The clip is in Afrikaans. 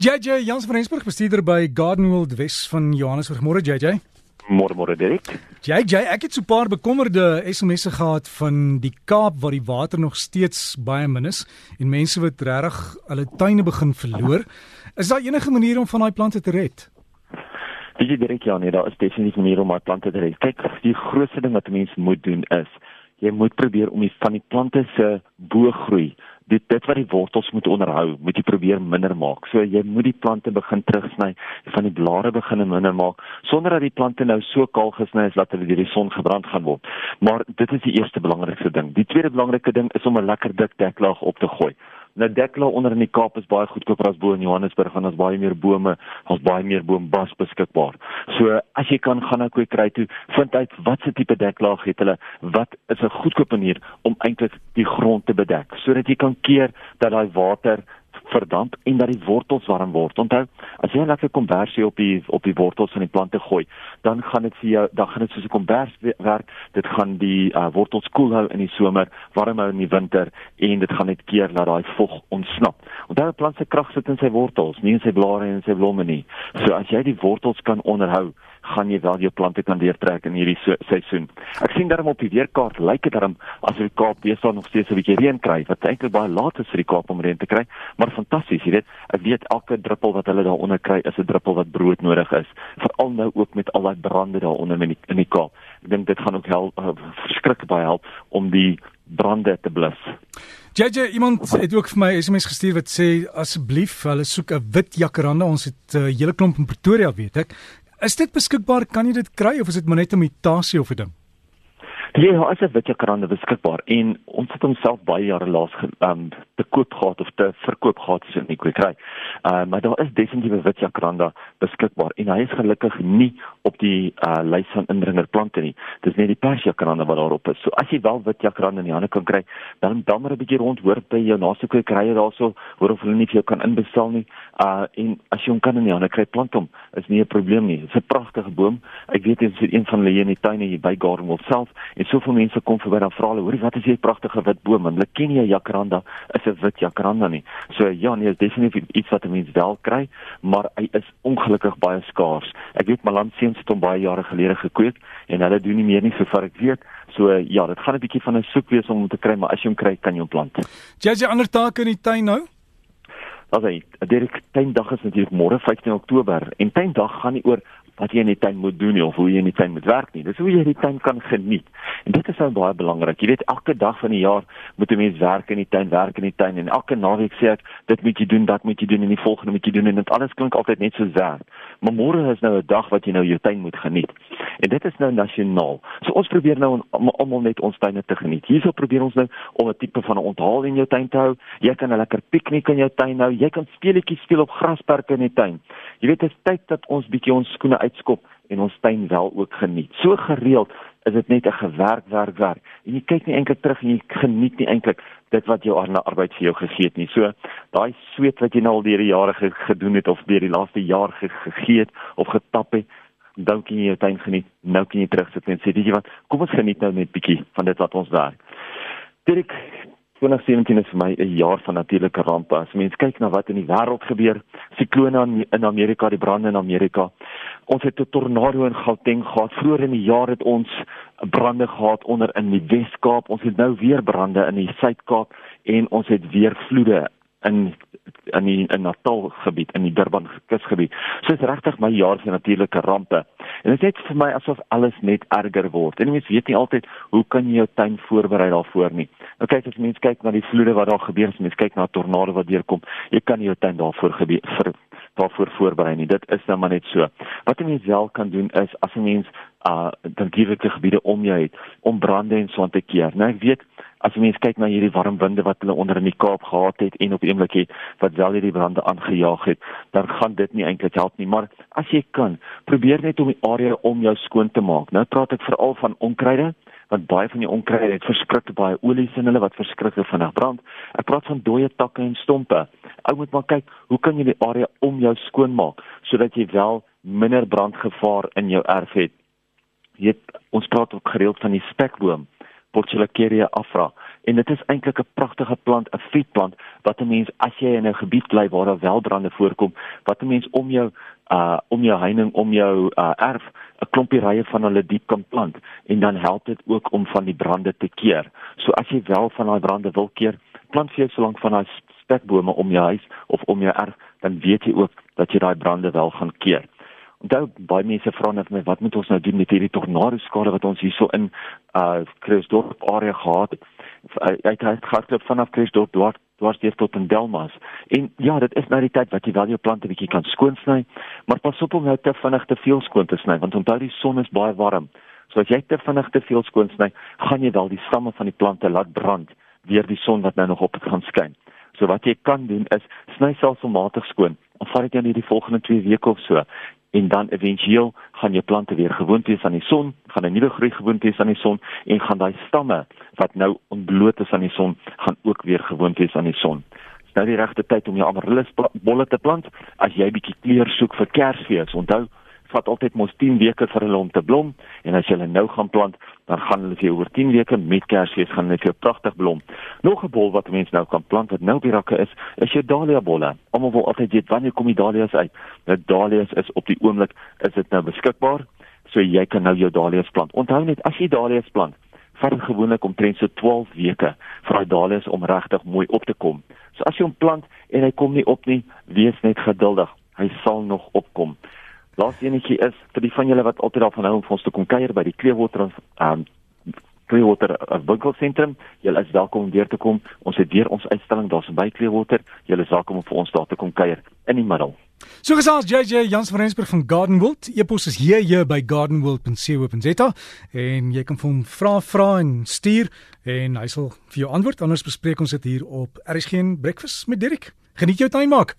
JJ Jans van Rensburg bestuurder by Gardenwold Wes van Johannesburg. Môre JJ. Môre môre Dirk. JJ, ek het so 'n paar bekommerde SMS'e gehad van die Kaap waar die water nog steeds baie min is en mense wat regtig hulle tuine begin verloor. Is daar enige manier om van daai plante te red? Dis direk ja, nee, daar is definitief 'n manier om daai plante te red. Kyk, die grootste ding wat 'n mens moet doen is jy moet probeer om die van die plante se bo groei dit dit wat die wortels moet onderhou, moet jy probeer minder maak. So jy moet die plante begin terugsny, van die blare begin minder maak sonder dat die plante nou so kaal gesny is dat hulle deur die son gebrand gaan word. Maar dit is die eerste belangrikste ding. Die tweede belangrike ding is om 'n lekker dik deklaag op te gooi. Nou dekla onder in die Kaap is baie goedkoper as bo in Johannesburg en ons baie meer bome, ons baie meer boombas beskikbaar. So as jy kan gaan na kwekery toe, vind uit wat se tipe deklaag het hulle, wat is 'n goedkoop manier om eintlik die grond te bedek sodat jy kan keer dat daai water verdamp en dat die wortels warm word. Onthou, as jy 'n lekker kombersie op die op die wortels van die plante gooi, dan gaan dit vir jou, dan gaan dit soos 'n kombers werk. Dit gaan die uh, wortels koel hou in die somer, warm hou in die winter en dit gaan net keer dat daai vog ontsnap. Onthou, 'n plant se krag sit in sy wortels, nie in sy blare en sy blomme nie. So as jy die wortels kan onderhou, gaan jy wel jou plante kan deurtrek in hierdie so, seisoen. Ek sien daarom op die weerkaart lyk dit daarom as die Kaap besig nog steeds 'n bietjie reën kry, wat eintlik baie laat is vir die Kaap om reën te kry, maar fantasties, jy weet. Ek weet elke druppel wat hulle daaronder kry is 'n druppel wat brood nodig is, veral nou ook met al daai brande daaronder in die, in die Kaap. Ek dink dit gaan ook help uh, verskriklik baie help om die brande te blus. JJ iemand het ook vir my SMS gestuur wat sê asseblief hulle soek 'n wit jacaranda ons het 'n uh, hele klomp in Pretoria weet ek Is dit beskikbaar? Kan jy dit kry of is dit maar net 'n mutasie of 'n ding? Ja, hy 'n witjie krande beskikbaar en ons het homself baie jare laas um, te koop gehad of te verkoop gehad as ek nie kry. Uh maar daar is definitief witjie krande beskikbaar en hy is gelukkig nie op die uh lys van indringerplante nie. Dis net die persia krande wat daarop is. So as jy wel witjie krande in die hande kan kry, dan dan maar 'n bietjie rond hoor by jou naaste kwekerye daarso, hoor of hulle nie vir jou kan inbestel nie. Uh en as jy hom kan in die hande kry, plant hom. Is nie 'n probleem nie. Dis 'n pragtige boom. Ek weet dit is een van hulle hier in die tuine hier by Gardenwell self soveel mense kom verby dan vra hulle, "Hoerie, wat is hierdie pragtige wit boom?" En hulle ken nie 'n jacaranda is 'n wit jacaranda nie. So ja, nee, is definitief iets wat 'n mens wel kry, maar hy is ongelukkig baie skaars. Ek weet Malan seuns het hom baie jare gelede gekweek en hulle doen nie meer nie sover ek weet. So ja, dit gaan 'n bietjie van 'n soek wees om hom te kry, maar as jy hom kry, kan jy hom plant. Jy het jy ander take in die tuin nou? Okay, die tuindag is natuurlik môre 15 Oktober en tuindag gaan nie oor wat jy in die tuin moet doen nie of hoe jy in die tuin moet werk nie. Dis hoe jy die tuin kan geniet. En dit is nou baie belangrik. Jy weet elke dag van die jaar moet 'n mens werk in die tuin, werk in die tuin en elke naweek sê ek dit moet jy doen, dat moet jy doen en die volgende moet jy doen en dit alles klink altyd net so werk. Maar môre is nou 'n dag wat jy nou jou tuin moet geniet. En dit is nou nasionaal. So ons probeer nou almal net ons tuine te geniet. Hierso probeer ons nou om 'n tipe van 'n onthaal in jou tuin te hou. Jy kan 'n lekker piknik in jou tuin hou. Jy kan speletjies speel op grasperke in die tuin. Jy weet dit is tyd dat ons bietjie ons skoene uitskop en ons tuin wel ook geniet. So gereeld is dit net 'n gewerk werk werk. En jy kyk nie eintlik terug en jy geniet nie eintlik dit wat jou arme arbeid vir jou gegee het nie. So daai sweet wat jy nou al deur die jare gedoen het of deur die laaste jaar gegee het of getap het, dan kan jy jou tuin geniet. Nou kan jy terugsit en sê, "Weet jy wat? Kom ons geniet nou net bietjie van dit wat ons werk." Dirk 2017 is vir my 'n jaar van natuurlike rampe. As mens kyk na wat in die wêreld gebeur, siklone in Amerika, die brande in Amerika. Ons het 'n tornado in Gauteng gehad. Vroeër in die jaar het ons brande gehad onder in die Wes-Kaap. Ons het nou weer brande in die Suid-Kaap en ons het weer vloede in in die in Natal gebied in die Durban kusgebied. So is regtig my jaar van natuurlike rampe. En dit is net vir my asof alles net erger word. En mense weet nie altyd hoe kan jy jou tuin voorberei daarvoor nie. Nou kyk as mense kyk na die vloede wat daar gebeur, as mense kyk na tornado wat deurkom, jy kan jou tuin daarvoor gebeur vir daarvoor voorberei nie. Dit is nou maar net so. Wat 'n mens wel kan doen is as 'n mens uh natuurlike gebiede om jou het om brande en so aan te keer. Nou ek weet as jy mens kyk na hierdie warm winde wat hulle onder in die Kaap gehad het en op eendag wat wel hierdie brande aangejaag het, dan gaan dit nie eintlik help nie, maar as jy kan, probeer net om die area om jou skoon te maak. Nou praat ek veral van onkruide want baie van die onkruide het verskriklik baie olies in hulle wat verskriklik vinnig brand. Ek praat van dooie takke en stompe. Ou moet maar kyk, hoe kan jy die area om jou skoon maak sodat jy wel minder brandgevaar in jou erf het. Jy ons praat ook gereeld van die spekboom Portulacaria afra. En dit is eintlik 'n pragtige plant, 'n vetplant wat 'n mens as jy in 'n gebied bly waar daar wel brande voorkom, wat 'n mens om jou uh om jou heining, om jou uh erf 'n klompie rye van hulle diep kan plant en dan help dit ook om van die brande te keer. So as jy wel van daai brande wil keer, plant vir jou so lank van daai spekbome om jou huis of om jou erf, dan weet jy ook dat jy daai brande wel gaan keer. Onthou baie mense vra net my wat moet ons nou doen met hierdie tornado skade wat ons hierso in uh Kruisdorp area gehad het. Ek het gehardloop vanaf Kruisdorp dwars dwars deur tot in Delmas. En ja, dit is nou die tyd wat jy wel jou plante bietjie kan skoonsny, maar pas op om nou te vinnig te veel skoon te sny want onthou die son is baie warm. So as jy te vinnig te veel skoonsny, gaan jy wel die stamme van die plante laat brand deur die son wat nou nog op het gaan skyn. So wat jy kan doen is sny selfsmatig skoon. Of vat dit jou net die volgende 2 weke of so en dan éventueel gaan jou plante weer gewoond wees aan die son, gaan 'n nuwe groei gewoond wees aan die son en gaan daai stamme wat nou ontbloot is aan die son, gaan ook weer gewoond wees aan die son. Dis nou die regte tyd om jou amaryllis bolle te plant as jy bietjie kleur soek vir Kersfees. Onthou, vat altyd mos 10 weke vir hulle om te blom en as jy hulle nou gaan plant, dan gaan hulle vir oor 10 weke met Kersfees gaan hulle vir pragtig blom. Nog 'n bol wat mense nou kan plant wat nou op die rakke is, is jou dahlia bolle. Almal wil altyd weet wanneer kom die dahlias uit? Nou dahlias is op die oomblik is dit nou beskikbaar, so jy kan nou jou dahlias plant. Onthou net as jy dahlias plant, vat dit gewoonlik omtrent so 12 weke vir daai dahlias om regtig mooi op te kom. So as jy hom plant en hy kom nie op nie, wees net geduldig. Hy sal nog opkom. Laaste enetjie is vir die van julle wat altyd daarvan hou om vir ons te kom kuier by die Clearwater um Clearwater uh, winkelsentrum. Julle is welkom om weer te kom. Ons het weer ons uitstalling daar's by Clearwater. Julle is welkom om vir ons daar te kom kuier in die middel. So gesels JJ Jans van Rensburg van Gardenwold. Epos is hier hier by gardenwold.co.za en jy kan vir hom vra vra en stuur en hy sal vir jou antwoord. Anders bespreek ons dit hier op RSG Breakfast met Dirk. Geniet jou tuin maak.